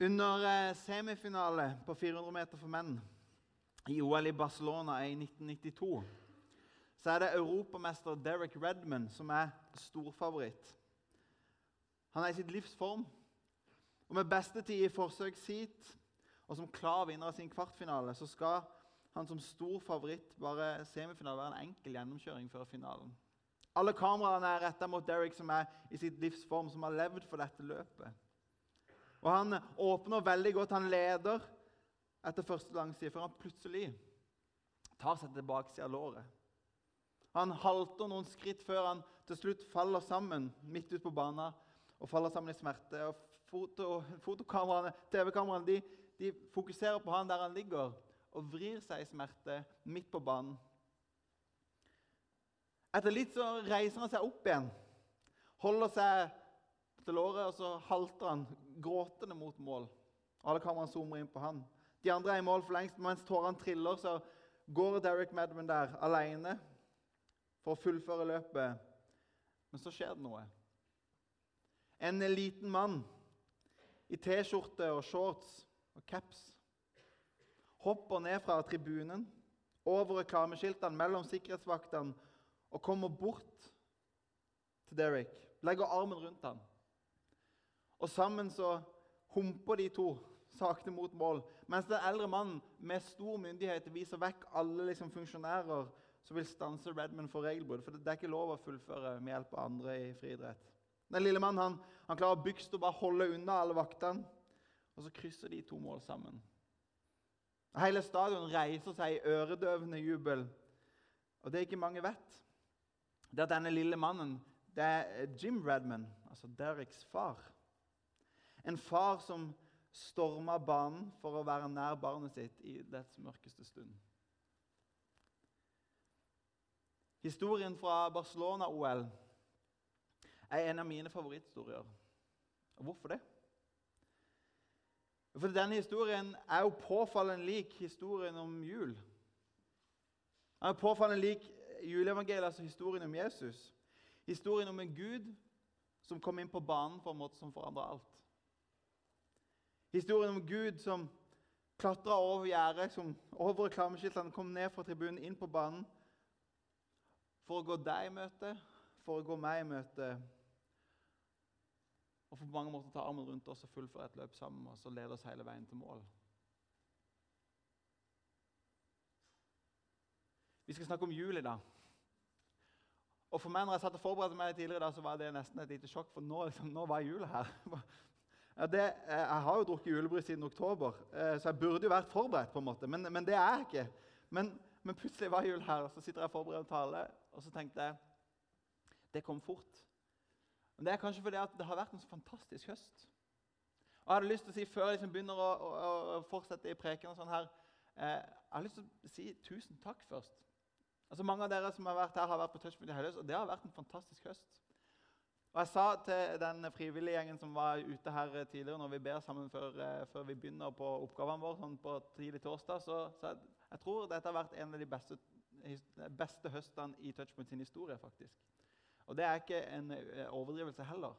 Under eh, semifinale på 400 meter for menn i OL i Barcelona i 1992 så er det europamester Derek Redman som er storfavoritt. Han er i sitt livs form. Og med beste tid i forsøksheat og som klar vinner av sin kvartfinale så skal han som stor favoritt bare semifinale være en enkel gjennomkjøring før finalen. Alle kameraene er retta mot Derek, som er i sitt livs form, som har levd for dette løpet. Og Han åpner veldig godt. Han leder etter første langside, før han plutselig tar seg til baksida av låret. Han halter noen skritt før han til slutt faller sammen midt ute på banen og faller sammen i smerte. Og foto, Fotokameraene, TV-kameraene de, de fokuserer på han der han ligger, og vrir seg i smerte midt på banen. Etter litt så reiser han seg opp igjen, holder seg til låret, og så halter han gråtende mot mål. Alle kameraene zoomer inn på han. De andre er i mål for lengst. Mens tårene triller, så går Derek Madman der alene for å fullføre løpet. Men så skjer det noe. En liten mann i T-skjorte og shorts og caps hopper ned fra tribunen, over reklameskiltene mellom sikkerhetsvaktene og kommer bort til Derek. Legger armen rundt ham. Og sammen så humper de to sakte mot mål. Mens den eldre mannen med stor myndighet viser vekk alle liksom, funksjonærer som vil stanse Redman for regelbrudd. For det er ikke lov å fullføre med hjelp av andre i friidrett. Den lille mannen han, han klarer bygst og bare holde unna alle vaktene. Og så krysser de to mål sammen. Hele stadion reiser seg i øredøvende jubel. Og det ikke mange vet, det er at denne lille mannen det er Jim Redman, altså Dereks far. En far som storma banen for å være nær barnet sitt i dets mørkeste stund. Historien fra Barcelona-OL er en av mine favoritthistorier. Og hvorfor det? For Denne historien er jo påfallende lik historien om jul. Den er påfallende lik juleevangeliet, altså historien om Jesus. Historien om en Gud som kom inn på banen på en måte som forandra alt. Historien om Gud som klatra over gjerdet, som over reklameskiltene kom ned fra tribunen, inn på banen for å gå deg i møte, for å gå meg i møte. Og for mange måter ta armen rundt oss og fullføre et løp sammen med oss og lede oss hele veien til mål. Vi skal snakke om jul i dag. Og for meg, når jeg satt og forberedte meg tidligere, da, så var det nesten et lite sjokk, for nå, liksom, nå var jula her. Ja, det, eh, jeg har jo drukket julebrus siden oktober, eh, så jeg burde jo vært forberedt. på en måte, Men, men det er jeg ikke. Men, men, plutselig var jul her, og så sitter jeg og forbereder tale, og så tenkte jeg Det kom fort. Men det er kanskje fordi det har vært en så fantastisk høst. Og jeg hadde lyst til å si, Før jeg liksom begynner å, å, å, fortsette i preken, og sånn her, eh, jeg har lyst til å si tusen takk først. Altså Mange av dere som har vært her, har vært på Touchpoint i Høyløs, og det har vært en fantastisk høst. Og Jeg sa til den frivillige gjengen som var ute her tidligere, når vi ber sammen før, eh, før vi begynner på oppgavene våre sånn på tidlig torsdag, så, så jeg, jeg, tror dette har vært en av de beste, beste høstene i Touchpoint sin historie. faktisk. Og det er ikke en eh, overdrivelse heller.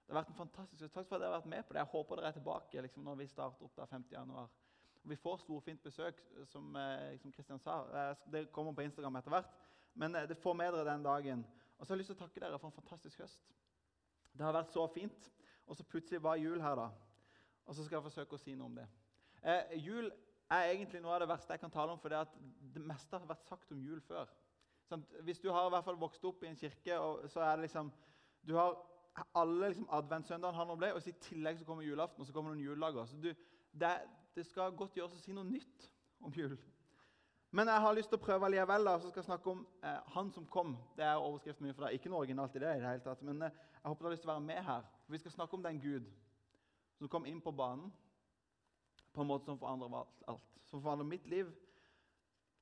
Det har vært en fantastisk. Takk for at dere har vært med på det. Jeg håper dere er tilbake liksom, når vi starter opp der 50. januar. Vi får storfint besøk, som, eh, som Kristian sa. Det kommer på Instagram etter hvert. Men eh, det får med dere den dagen. Og så har jeg lyst til å takke dere for en fantastisk høst. Det har vært så fint. Og så plutselig var jul her, da. Og så skal jeg forsøke å si noe om det. Eh, jul er egentlig noe av det verste jeg kan tale om, for det, at det meste har vært sagt om jul før. Sånn, hvis du har i hvert fall vokst opp i en kirke, så er det liksom Du har alle liksom, adventssøndagene handler om det, og så i tillegg så kommer julaften og så kommer noen juledager. Så det, det skal godt gjøres å si noe nytt om jul. Men jeg har lyst til å prøve likevel, da, så skal jeg snakke om eh, Han som kom. Det er overskriften min, for er ikke noe originalt i det. i det hele tatt, Men eh, jeg håper du har lyst til å være med her. For Vi skal snakke om den Gud som kom inn på banen på en måte som forandrer alt. Som forandrer mitt liv.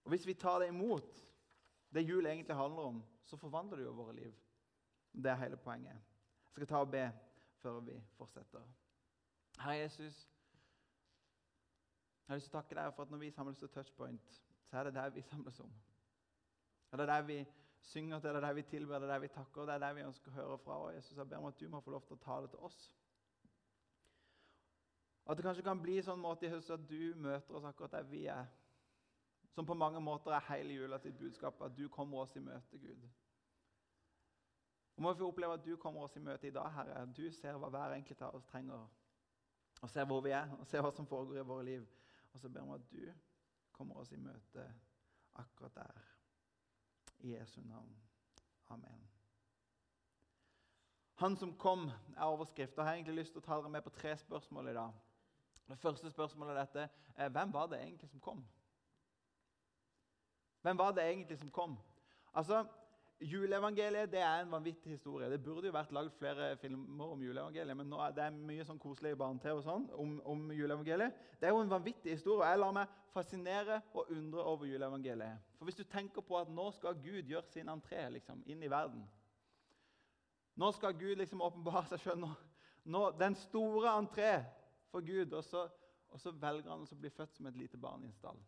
Og Hvis vi tar det imot, det jul egentlig handler om, så forvandler det jo våre liv. Det er hele poenget. Jeg skal ta og be før vi fortsetter. Herre Jesus, jeg har lyst til å takke deg for at når vi samles til Touchpoint, så er det der vi samles om. Det er der vi synger, det er der vi tilber, det er der vi takker, det er der vi ønsker å høre fra. Og Jesus, jeg ber om at du må få lov til å ta det til oss. At det kanskje kan bli sånn måte i høst at du møter oss akkurat der vi er. Som på mange måter er hele jula sitt budskap, at du kommer oss i møte, Gud. Og må vi oppleve at du kommer oss i møte i dag, Herre. Du ser hva hver enkelt av oss trenger, og ser hvor vi er, og ser hva som foregår i våre liv. Og så ber vi at du kommer oss i møte akkurat der. I Jesu navn. Amen. Han som kom, er overskrift. og Jeg har egentlig lyst til å ta dere med på tre spørsmål i dag. Det første spørsmålet er dette er hvem var det egentlig som kom? Hvem var det egentlig som kom? Altså, Juleevangeliet det er en vanvittig historie. Det burde jo vært lagd flere filmer om juleevangeliet, men nå er det mye sånn koselige barne-TV sånn, om, om juleevangeliet. Det er jo en vanvittig historie, og jeg lar meg fascinere og undre over juleevangeliet. For Hvis du tenker på at nå skal Gud gjøre sin entré liksom, inn i verden Nå skal Gud liksom åpenbare seg sjøl. Den store entré for Gud, og så, og så velger han å bli født som et lite barn i en stall.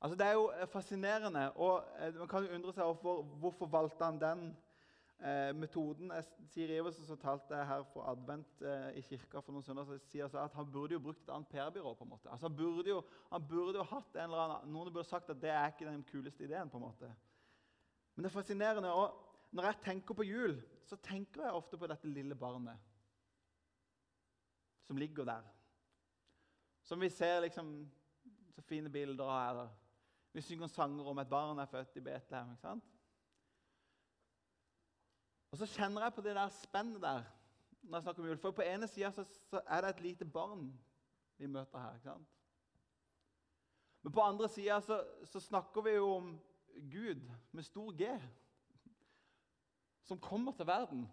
Altså, det er jo eh, fascinerende, og eh, man kan jo undre seg over hvorfor valgte han den eh, metoden. Siri Iversen som talte her for advent eh, i kirka for noen søndager sier at han burde jo brukt et annet PR-byrå. på en måte. Altså, han, burde jo, han burde jo hatt en eller annen, Noen burde sagt at det er ikke den kuleste ideen. på en måte. Men det er fascinerende. og Når jeg tenker på jul, så tenker jeg ofte på dette lille barnet som ligger der. Som vi ser liksom så fine bilder av. her. Vi synger sanger om et barn er født i Betlehem. ikke sant? Og så kjenner jeg på det der spennet der når jeg snakker om jul. For på ene sida så, så, er det et lite barn vi møter her. ikke sant? Men på andre sida så, så, snakker vi jo om Gud med stor G, som kommer til verden.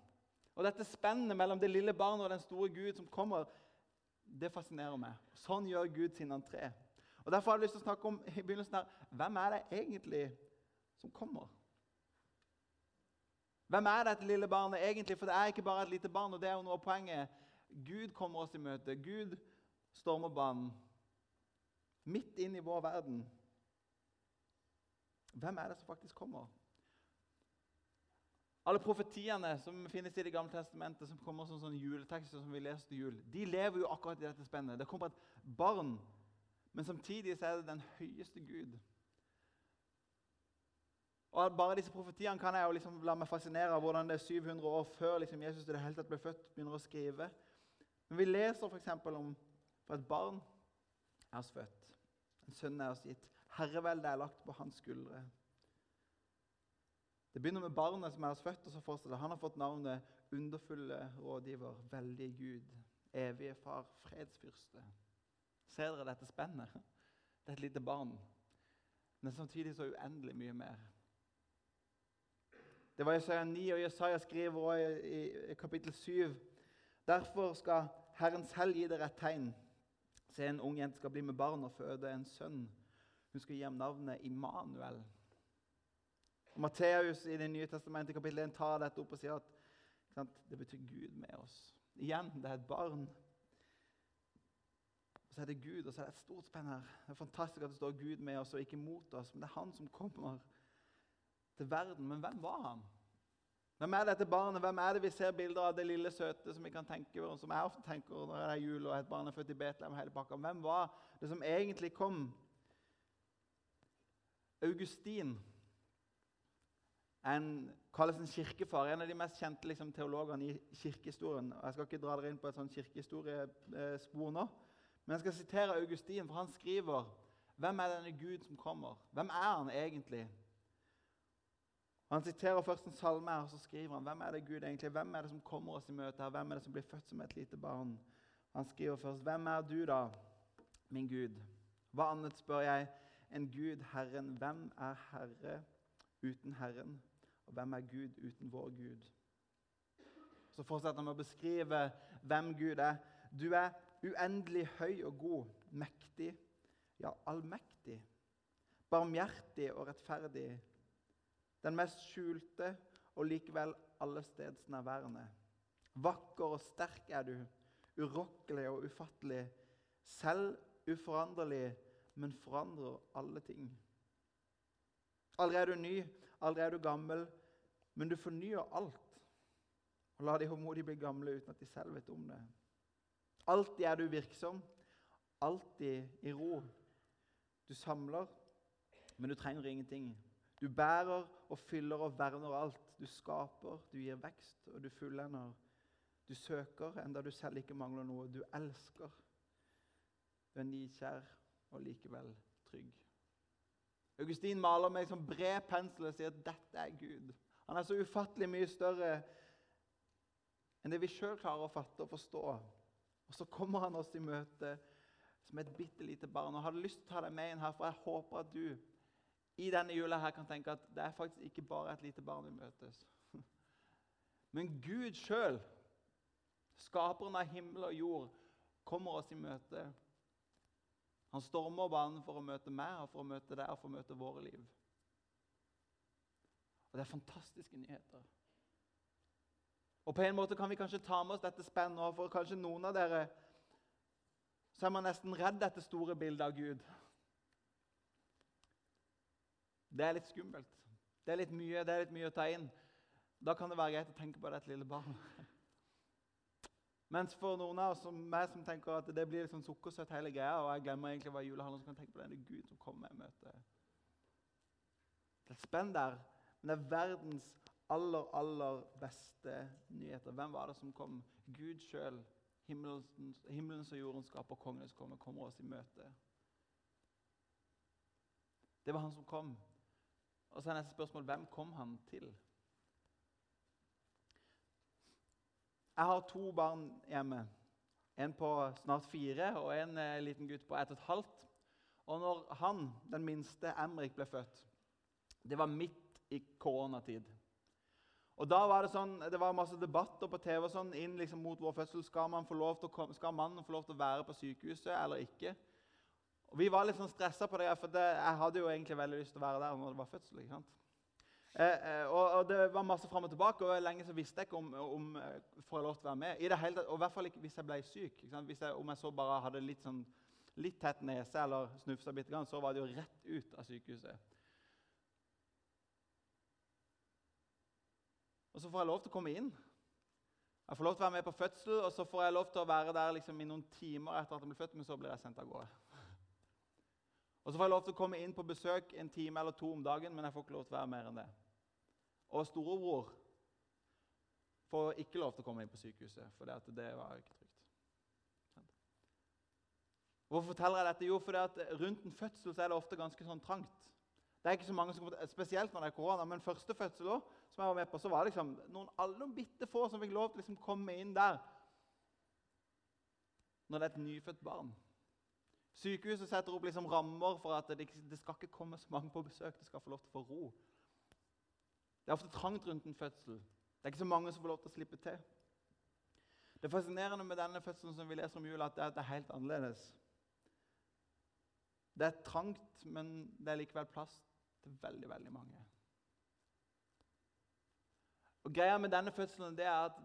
Og dette spennet mellom det lille barnet og den store Gud som kommer, det fascinerer meg. Sånn gjør Gud sin entré. Og Derfor har jeg lyst til å snakke om i begynnelsen her, hvem er det egentlig som kommer? Hvem er dette lille barnet egentlig? For det er ikke bare et lite barn. og det er jo noe av poenget. Gud kommer oss i møte. Gud stormer banen midt inn i vår verden. Hvem er det som faktisk kommer? Alle profetiene som finnes i Det gamle testamentet, som kommer som sånn juletekster som vi leser til jul, de lever jo akkurat i dette spennet. Det kommer et barn men samtidig så er det den høyeste Gud. Og Bare disse profetiene kan jeg jo liksom la meg fascinere av hvordan det er 700 år før liksom Jesus det hele tatt ble født, begynner å skrive. Men vi leser f.eks. om for et barn er oss født. En sønn er oss gitt. Herreveldet er lagt på hans skuldre. Det begynner med barnet som er oss født, og så fortsetter Han har fått navnet underfulle rådgiver, veldige Gud, evige far, fredsfyrste. Ser dere dette spennet? Det er et lite barn, men samtidig så uendelig mye mer. Det var Jesaja 9, og Jesaja skriver også i, kapittel 7.: Derfor skal Herren selv gi dere et tegn. Se, en ung jente skal bli med barn og føde en sønn. Hun skal gi ham navnet Immanuel. Matteus i Det nye testamentet kapittel 1 tar dette opp og sier at sant, det betyr Gud med oss. Igjen, det er et barn og så er det Gud, og så er det et stort spenn her. Det er fantastisk at det står Gud med oss og ikke mot oss. Men det er han som kommer til verden. Men hvem var han? Hvem er dette barnet? Hvem er det vi ser bilder av det lille søte som vi kan tenke over, som jeg ofte tenker når det er jul og et barn er født i Betlehem? hele pakka. Hvem var det som egentlig kom? Augustin en, kalles en kirkefar, en av de mest kjente liksom, teologene i kirkehistorien. Jeg skal ikke dra dere inn på et sånt kirkehistoriespor nå. Men jeg skal sitere Augustin, for han skriver Hvem er denne Gud som kommer? Hvem er han egentlig? Han siterer først en salme, og så skriver han hvem er det Gud egentlig? Hvem er det som kommer oss i møte her? Hvem er det som blir født som et lite barn? Han skriver først Hvem er du, da, min Gud? Hva annet spør jeg enn Gud, Herren? Hvem er Herre uten Herren? Og hvem er Gud uten vår Gud? Så fortsetter han med å beskrive hvem Gud er. Du er uendelig høy og god, mektig, ja, allmektig, barmhjertig og rettferdig, den mest skjulte og likevel allestedsnærværende. Vakker og sterk er du, urokkelig og ufattelig, selv uforanderlig, men forandrer alle ting. Aldri er du ny, aldri er du gammel, men du fornyer alt. Og la de håndmodige bli gamle uten at de selv vet om det. Alltid er du virksom, alltid i ro. Du samler, men du trenger ingenting. Du bærer og fyller og verner alt. Du skaper, du gir vekst, og du fullender. Du søker enda du selv ikke mangler noe. Du elsker. Du er nikjær og likevel trygg. Augustin maler meg som bred pensel og sier at dette er Gud. Han er så ufattelig mye større enn det vi sjøl klarer å fatte og forstå. Og så kommer han oss i møte som et bitte lite barn. Og jeg hadde lyst til å ta deg med inn her, for jeg håper at du i denne jula her kan tenke at det er faktisk ikke bare et lite barn vi møtes. Men Gud sjøl, skaperen av himmel og jord, kommer oss i møte. Han stormer banen for å møte meg og for å møte deg og for å møte våre liv. Og Det er fantastiske nyheter. Og På en måte kan vi kanskje ta med oss dette spennet, for kanskje noen av dere så er man nesten redd dette store bildet av Gud. Det er litt skummelt. Det er litt mye, det er litt mye å ta inn. Da kan det være greit å tenke på dette lille barnet. Mens for noen av oss som meg som tenker at det blir sånn sukkersøtt hele greia, og jeg glemmer egentlig hva julehandelen som kan tenke på denne Gud som kommer i møte. Det er spenn der, men det er verdens aller, aller beste nyheter. Hvem var det som kom? Gud sjøl. Himmelens og jordens skaper, kongenes komme, kommer oss i møte. Det var han som kom. Og så er neste spørsmål hvem kom han til? Jeg har to barn hjemme. En på snart fire og en eh, liten gutt på ett og et halvt. Og når han, den minste, Emrik, ble født Det var midt i koronatid. Og da var Det sånn, det var masse debatter på TV og sånn, inn liksom mot vår fødsel. Skal, man få lov til å, skal mannen få lov til å være på sykehuset eller ikke? Og Vi var litt sånn stressa på det, for det, jeg hadde jo egentlig veldig lyst til å være der når det var fødsel. ikke sant? Eh, eh, og, og, Det var masse fram og tilbake, og lenge så visste jeg ikke om, om eh, får jeg lov til å være med. I det hele, tatt, og i hvert fall ikke hvis jeg ble syk. Hvis jeg, om jeg så bare hadde litt, sånn, litt tett nese eller snufsa bitte grann, så var det jo rett ut av sykehuset. Og så får jeg lov til å komme inn. Jeg får lov til å være med på fødsel, og så får jeg lov til å være der liksom, i noen timer etter at jeg ble født, men så blir jeg sendt av gårde. Og Så får jeg lov til å komme inn på besøk en time eller to om dagen, men jeg får ikke lov til å være mer enn det. Og storebror får ikke lov til å komme inn på sykehuset, for det, var ikke trygt. Hvorfor forteller jeg dette? Jo, fordi Rundt en fødsel er det ofte ganske sånn trangt. Det er ikke så mange som, Spesielt når det er korona. Men første fødsel også, som jeg var med på, så var det liksom noen, noen bitte få som fikk lov til å liksom komme inn der når det er et nyfødt barn. Sykehuset setter opp liksom rammer for at det, det, skal ikke komme så mange på besøk. Det skal få lov til å få ro. Det er ofte trangt rundt en fødsel. Det er ikke så mange som får lov til å slippe til. Det fascinerende med denne fødselen som vi leser om jula, at det er helt annerledes. Det er trangt, men det er likevel plass til veldig, veldig mange. Og Greia med denne fødselen det er at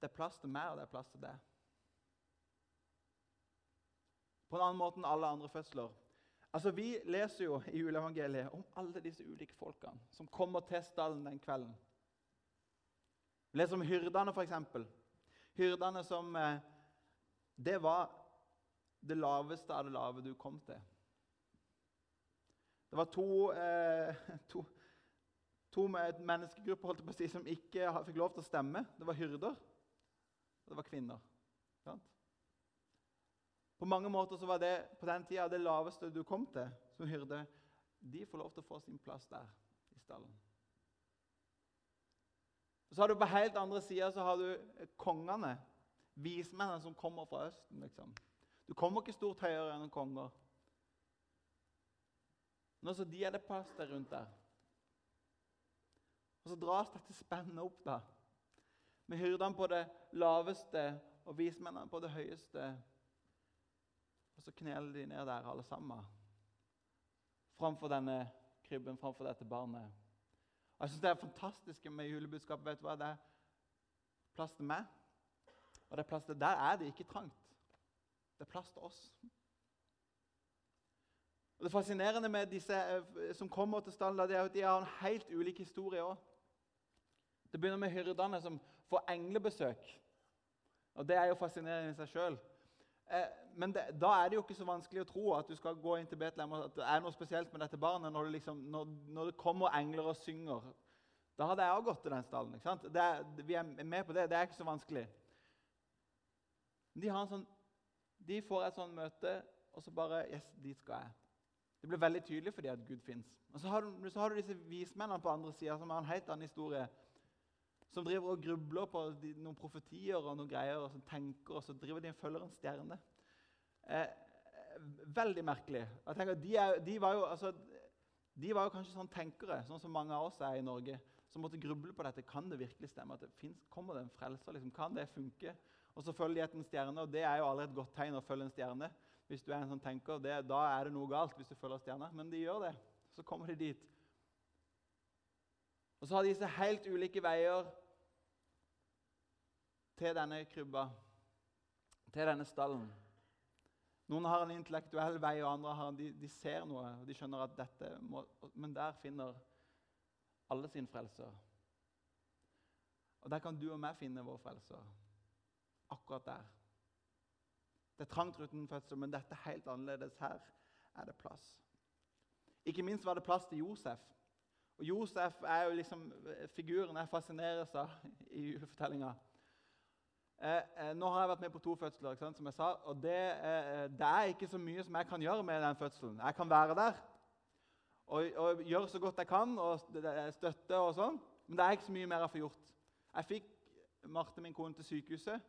det er plass til meg, og det er plass til deg. På en annen måte enn alle andre fødsler. Altså, Vi leser jo i juleevangeliet om alle disse ulike folkene som kommer til stallen den kvelden. Vi leser om hyrdene, f.eks. Hyrdene som eh, Det var det laveste av det lave du kom til. Det var to, eh, to, to menneskegrupper holdt på å si, som ikke fikk lov til å stemme. Det var hyrder, og det var kvinner. Sant? På mange måter så var det på den tida det laveste du kom til som hyrde. De får lov til å få sin plass der i stallen. Så har du På helt andre sida har du kongene, vismennene som kommer fra Østen. liksom. Du kommer ikke stort høyere enn konger. Nå så de er det plass der rundt der. Og Så dras dette spennet opp, da. Med hyrdene på det laveste og vismennene på det høyeste. Og så kneler de ned der, alle sammen, framfor denne krybben, framfor dette barnet. Og Jeg syns det er fantastisk med julebudskapet. vet du hva? Det er plass til meg, og det er plass til Der er det ikke trangt. Det er plass til oss. Og Det fascinerende med disse eh, som kommer til stallen, er at de har en helt ulik historie òg. Det begynner med hyrdene som får englebesøk. Og det er jo fascinerende i seg sjøl. Eh, men det, da er det jo ikke så vanskelig å tro at du skal gå inn til Betlehem og at det er noe spesielt med dette barnet når det, liksom, når, når det kommer engler og synger. Da hadde jeg òg gått til den stallen. ikke sant? Er, vi er med på det. Det er ikke så vanskelig. De, sånn, de får et sånt møte, og så bare Yes, dit skal jeg. Det blir veldig tydelig for dem at Gud fins. Og så har, du, så har du disse vismennene på andre sida som har en helt annen historie. Som driver og grubler på noen profetier og noen greier, og som tenker, og så driver de og følger en stjerne. Eh, veldig merkelig. Jeg tenker, de, er, de, var jo, altså, de, var jo, kanskje sånn tenkere, sånn som mange av oss er i Norge, som måtte gruble på dette. Kan det virkelig stemme? at det finnes, Kommer det en frelser? Liksom, kan det funke? Og så følger de etter en stjerne, og det er jo allerede et godt tegn å følge en stjerne. Hvis du er en sånn tenker, det, Da er det noe galt hvis du følger stjerna, Men de gjør det. Så kommer de dit. Og så har disse helt ulike veier til denne krybba, til denne stallen. Noen har en intellektuell vei, og andre har, de, de ser noe. og de skjønner at dette må, Men der finner alle sin frelser. Og der kan du og meg finne vår frelser. Akkurat der. Det er trangt uten fødsel, men dette er helt annerledes. Her er det plass. Ikke minst var det plass til Josef. Og Josef er jo liksom figuren jeg fascineres av i julefortellinga. Eh, eh, nå har jeg vært med på to fødsler, som jeg sa, og det, eh, det, er ikke så mye som jeg kan gjøre med den fødselen. Jeg kan være der og, og gjøre så godt jeg kan og støtte og sånn, men det er ikke så mye mer jeg får gjort. Jeg fikk Marte, min kone, til sykehuset.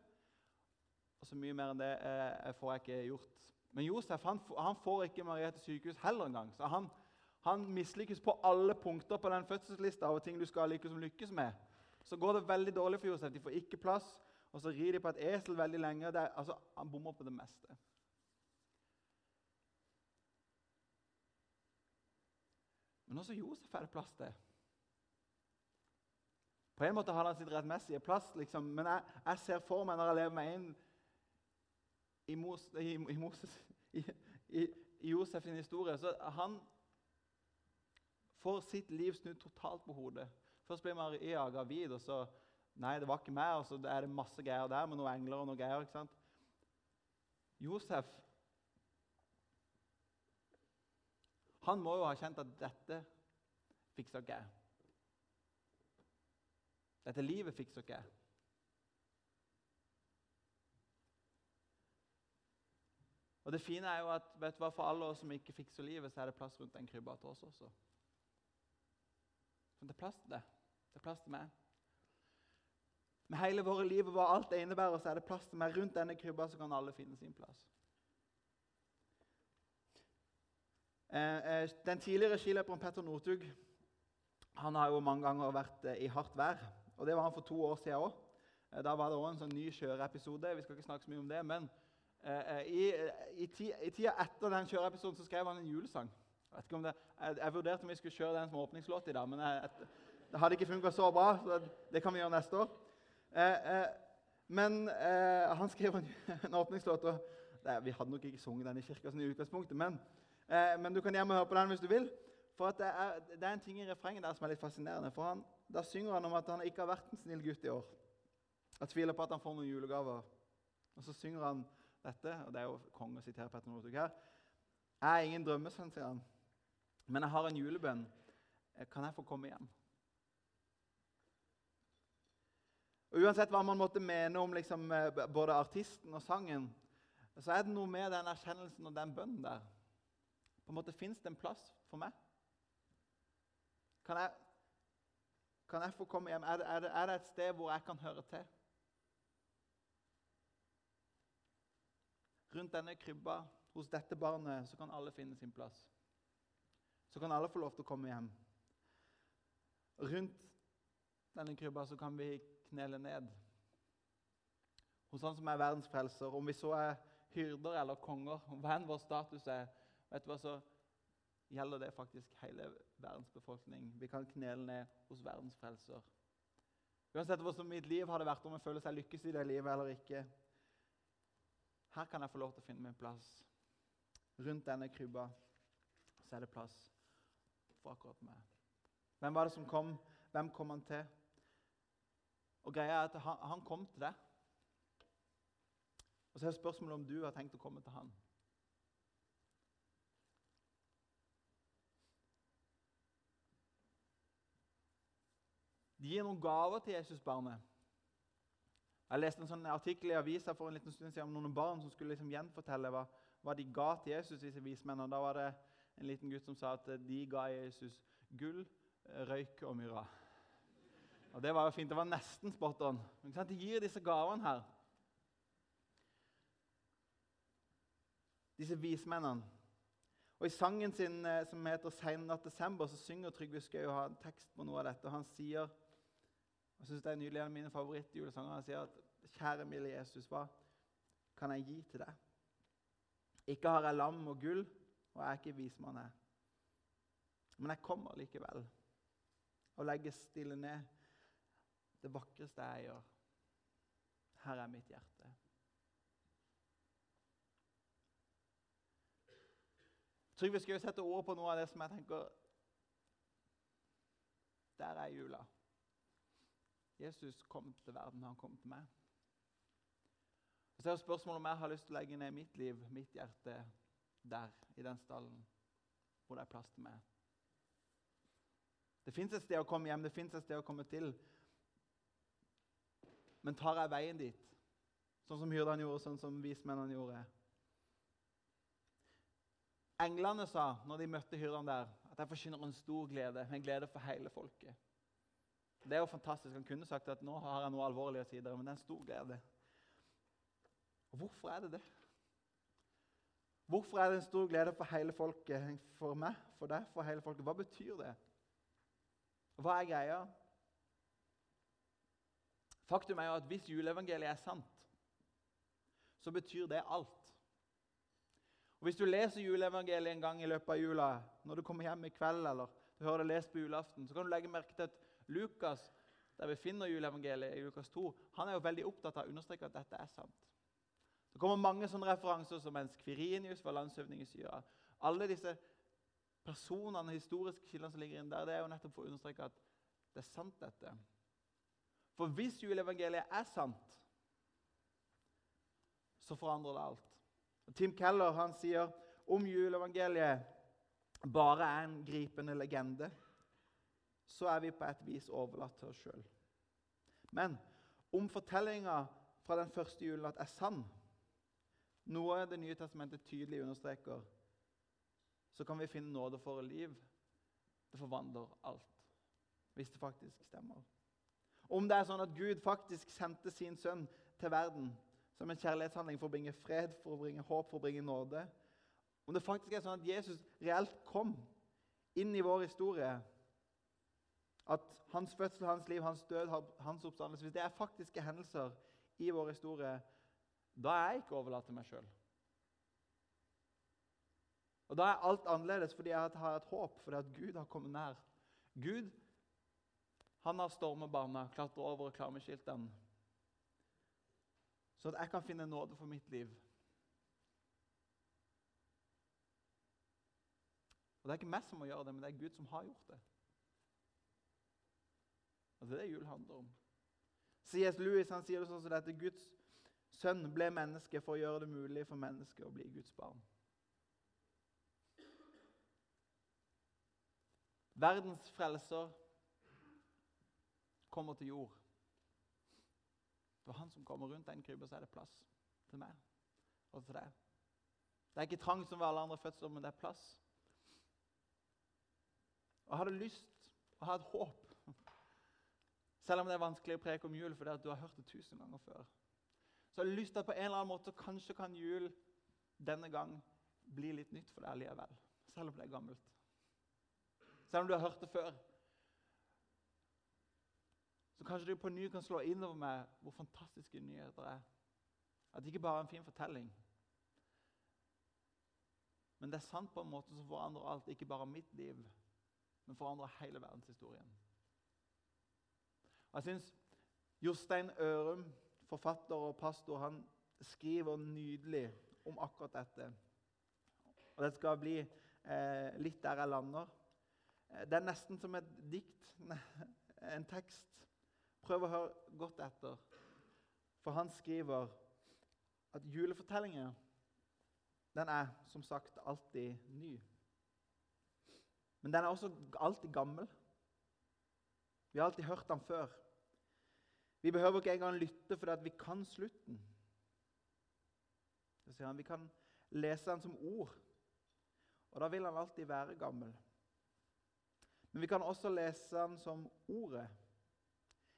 Og så mye mer enn det eh, får jeg ikke gjort. Men Josef han, han får ikke Maria til sykehus heller engang. Så han, han mislykkes på alle punkter på den fødselslista over ting du skal som lykkes med. Så går det veldig dårlig for Josef. De får ikke plass, og så rir de på et esel veldig lenge. Det, altså, han bommer på det meste. Men også Josef er det plass til. På en måte har han sitt rettmessige plass, liksom. men jeg, jeg ser for meg når jeg lever meg inn i, Mos, i, i, Moses, i, i Josefs historie så Han får sitt liv snudd totalt på hodet. Først blir Maria gravid, og så Nei, det var ikke meg. Og så er det masse greier der med noen engler og noen greier. ikke sant? Josef Han må jo ha kjent at dette fikser ikke jeg. Dette livet fikser ikke jeg. Og det fine er jo at vet du hva, For alle oss som ikke fikser livet, så er det plass rundt den krybba til oss også. For det er plass til det. Det er plass til meg. Med hele våre liv og hva alt det innebærer, så er det plass til meg. Rundt denne krybba så kan alle finne sin plass. Eh, eh, den tidligere skiløperen Petter Northug han har jo mange ganger vært eh, i hardt vær. Og Det var han for to år siden òg. Da var det òg en sånn ny kjøreepisode. Vi skal ikke snakke så mye om det, men i, I tida etter den kjøreepisoden så skrev han en julesang. Jeg, det, jeg, jeg, vurderte om vi skulle kjøre den som åpningslåt i dag, men jeg, det hadde ikke funka så bra. så Det kan vi gjøre neste år. Eh, eh, men eh, han skrev en, en åpningslåt. og det, Vi hadde nok ikke sunget den i kirka sånn i utgangspunktet, men, eh, men, du kan hjemme høre på den hvis du vil. For det er, det, er, en ting i refrenget der som er litt fascinerende. for han, Da synger han om at han ikke har vært en snill gutt i år. Jeg tviler på at han får noen julegaver. Og så synger han dette, og det er jo konge å sitere Petter Northug her. Jeg er ingen drømmesønn, sier han, men jeg har en julebønn. Kan jeg få komme hjem? Og Uansett hva man måtte mene om liksom, eh, både artisten og sangen, så er det noe med den erkjennelsen og den bønnen der. På en måte Fins det en plass for meg? Kan jeg, kan jeg få komme hjem? Er det, er, det, er det et sted hvor jeg kan høre til? Rundt denne krybba hos dette barnet så kan alle finne sin plass. Så kan alle få lov til å komme hjem. Rundt denne krybba så kan vi knele ned hos Han som er verdens frelser. Om vi så er hyrder eller konger, hva enn vår status er, vet du hva, så gjelder det faktisk hele verdens befolkning. Vi kan knele ned hos verdens frelser. Uansett hva som mitt liv hadde vært, om jeg føler seg lykkes i det livet eller ikke, her kan jeg få lov til å finne min plass. Rundt denne krybba så er det plass for akkurat meg. Hvem var det som kom? Hvem kom han til? Og greia er at han, han kom til deg. Og så er spørsmålet om du har tenkt å komme til han. De gir noen gaver til Jesusbarnet. Jeg leste en sånn artikkel i avisa for en liten stund siden om noen barn som skulle liksom gjenfortelle hva, hva de ga til Jesus. disse vismennene. Da var det en liten gutt som sa at de ga Jesus gull, røyk og myra. Og Det var jo fint. Det var nesten spot on. De gir disse gavene her. Disse vismennene. Og I sangen sin eh, som heter 'Sein natt desember', så synger Trygve Skau har en tekst på noe av dette. og Han sier jeg synes det er nydelig, en av mine favorittjulesanger. Han sier at 'Kjære milde Jesus, hva kan jeg gi til deg?' Ikke har jeg lam og gull, og jeg er ikke vismann, jeg. Men jeg kommer likevel og legger stille ned det vakreste jeg gjør. Her er mitt hjerte. Trygve skal jo sette ord på noe av det som jeg tenker Der er jula. Jesus kom til verden, han kom til meg. Og så er det spørsmålet om jeg har lyst til å legge ned mitt liv, mitt hjerte, der, i den stallen, hvor det er plass til meg. Det fins et sted å komme hjem, det fins et sted å komme til. Men tar jeg veien dit, sånn som hyrdene gjorde, sånn som vismennene gjorde? Englene sa når de møtte hyrdene der, at jeg forkynner en stor glede, en glede for hele folket. Det er jo fantastisk. Han kunne sagt at nå har jeg noe alvorlig å si dere, men det er en stor glede. Og Hvorfor er det det? Hvorfor er det en stor glede for hele folket? For meg, for deg, for hele folket? Hva betyr det? Hva er greia? Faktum er jo at hvis juleevangeliet er sant, så betyr det alt. Og Hvis du leser juleevangeliet en gang i løpet av jula, når du kommer hjem i kveld, eller du hører det lest på julaften, så kan du legge merke til at Lukas, der vi finner juleevangeliet i Lukas 2, han er jo veldig opptatt av å understreke at dette er sant. Det kommer mange sånne referanser som mens Kvirinius var landshøvding i Syria. Alle disse personene, historiske kildene som ligger inne der, det er jo nettopp for å understreke at det er sant, dette. For hvis juleevangeliet er sant, så forandrer det alt. Og Tim Keller han sier om juleevangeliet bare er en gripende legende så er vi på et vis overlatt til oss sjøl. Men om fortellinga fra den første julenatt er sann, noe Det nye testamentet tydelig understreker, så kan vi finne nåde for liv. Det forvandler alt, hvis det faktisk stemmer. Om det er sånn at Gud faktisk sendte sin sønn til verden som en kjærlighetshandling for å bringe fred, for å bringe håp, for å bringe nåde Om det faktisk er sånn at Jesus reelt kom inn i vår historie at hans fødsel, hans liv, hans død, hans oppstandelse Hvis det er faktiske hendelser i vår historie, da er jeg ikke overlatt til meg sjøl. Og Da er alt annerledes fordi jeg har et håp, fordi at Gud har kommet nær. Gud han har stormet barna, klatra over reklameskiltene, så at jeg kan finne nåde for mitt liv. Og Det er ikke meg som må gjøre det, men det er Gud som har gjort det. Og Det er det jul handler om. C.S. Lewis han sier det sånn som dette Guds sønn ble menneske for å gjøre det mulig for mennesket å bli Guds barn. Verdens frelser kommer til jord. Er han som kommer rundt den krybba, så er det plass til meg og til deg. Det er ikke trangt som ved alle andre fødsler, men det er plass. Og Jeg hadde lyst å ha et håp selv om det er vanskelig å preke om jul fordi du har hørt det tusen ganger før. Så jeg har lyst til at på en eller annen måte kanskje kan jul denne gang bli litt nytt for deg likevel. Selv om det er gammelt. Selv om du har hørt det før. Så kanskje du på ny kan slå innover meg hvor fantastiske nyheter er. At det ikke bare er en fin fortelling. Men det er sant på en måte som forandrer alt. Ikke bare mitt liv, men forandrer hele verdenshistorien. Jeg syns Jostein Ørum, forfatter og pastor, han skriver nydelig om akkurat dette. Og Det skal bli eh, litt der jeg lander. Eh, det er nesten som et dikt, en tekst. Prøv å høre godt etter. For han skriver at julefortellingen den er som sagt alltid ny. Men den er også alltid gammel. Vi har alltid hørt den før. Vi behøver ikke engang lytte fordi vi kan slutten. Så sier han, Vi kan lese den som ord, og da vil han alltid være gammel. Men vi kan også lese den som ordet.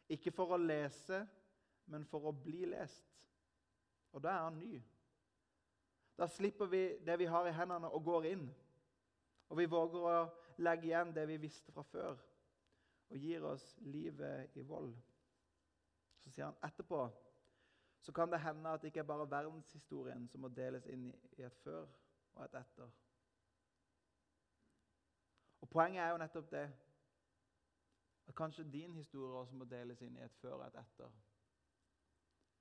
Ikke for å lese, men for å bli lest. Og da er han ny. Da slipper vi det vi har i hendene, og går inn. Og vi våger å legge igjen det vi visste fra før, og gir oss livet i vold. Så sier han etterpå så kan det hende at det ikke er bare verdenshistorien som må deles inn i et før og et etter. Og Poenget er jo nettopp det at kanskje din historie også må deles inn i et før og et etter.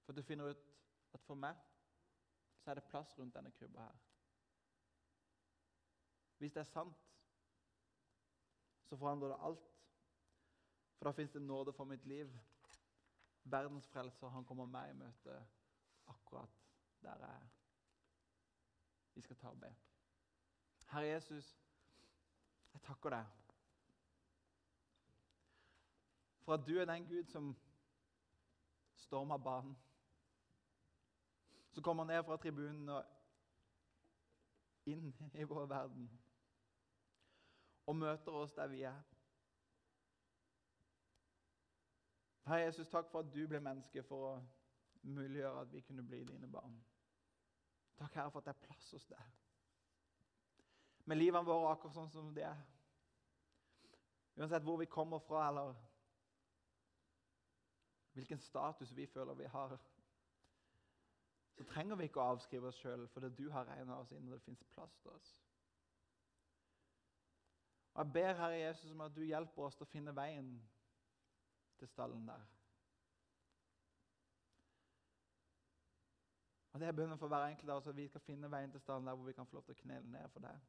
For du finner ut at for meg så er det plass rundt denne krybba her. Hvis det er sant, så forandrer det alt. For da fins det nåde for mitt liv. Verdens frelser, han kommer meg i møte akkurat der jeg er. Vi skal ta og be. Herre Jesus, jeg takker deg for at du er den Gud som stormer banen. Som kommer ned fra tribunen og inn i vår verden og møter oss der vi er. Herre Jesus, takk for at du ble menneske for å muliggjøre at vi kunne bli dine barn. Takk, Herre, for at det er plass hos deg. Med livene våre akkurat sånn som det er. Uansett hvor vi kommer fra, eller hvilken status vi føler vi har, så trenger vi ikke å avskrive oss sjøl fordi du har regna oss inn, og det fins plass til oss. Og Jeg ber Herre Jesus om at du hjelper oss til å finne veien til stallen der. Og Det er bønnen for hver enkelt av oss at vi skal finne veien til stallen der hvor vi kan få lov til å knele ned for deg,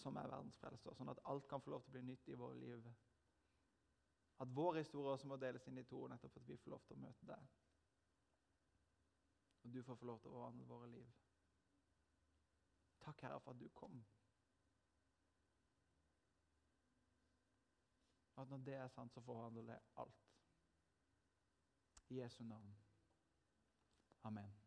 som er verdens frelser, sånn at alt kan få lov til å bli nyttig i våre liv. At vår historie også må deles inn i to, nettopp for at vi får lov til å møte deg. Og du får få lov til å forvandle våre liv. Takk, Herre, for at du kom. At når det er sant, så forvandler det alt. I Jesu navn. Amen.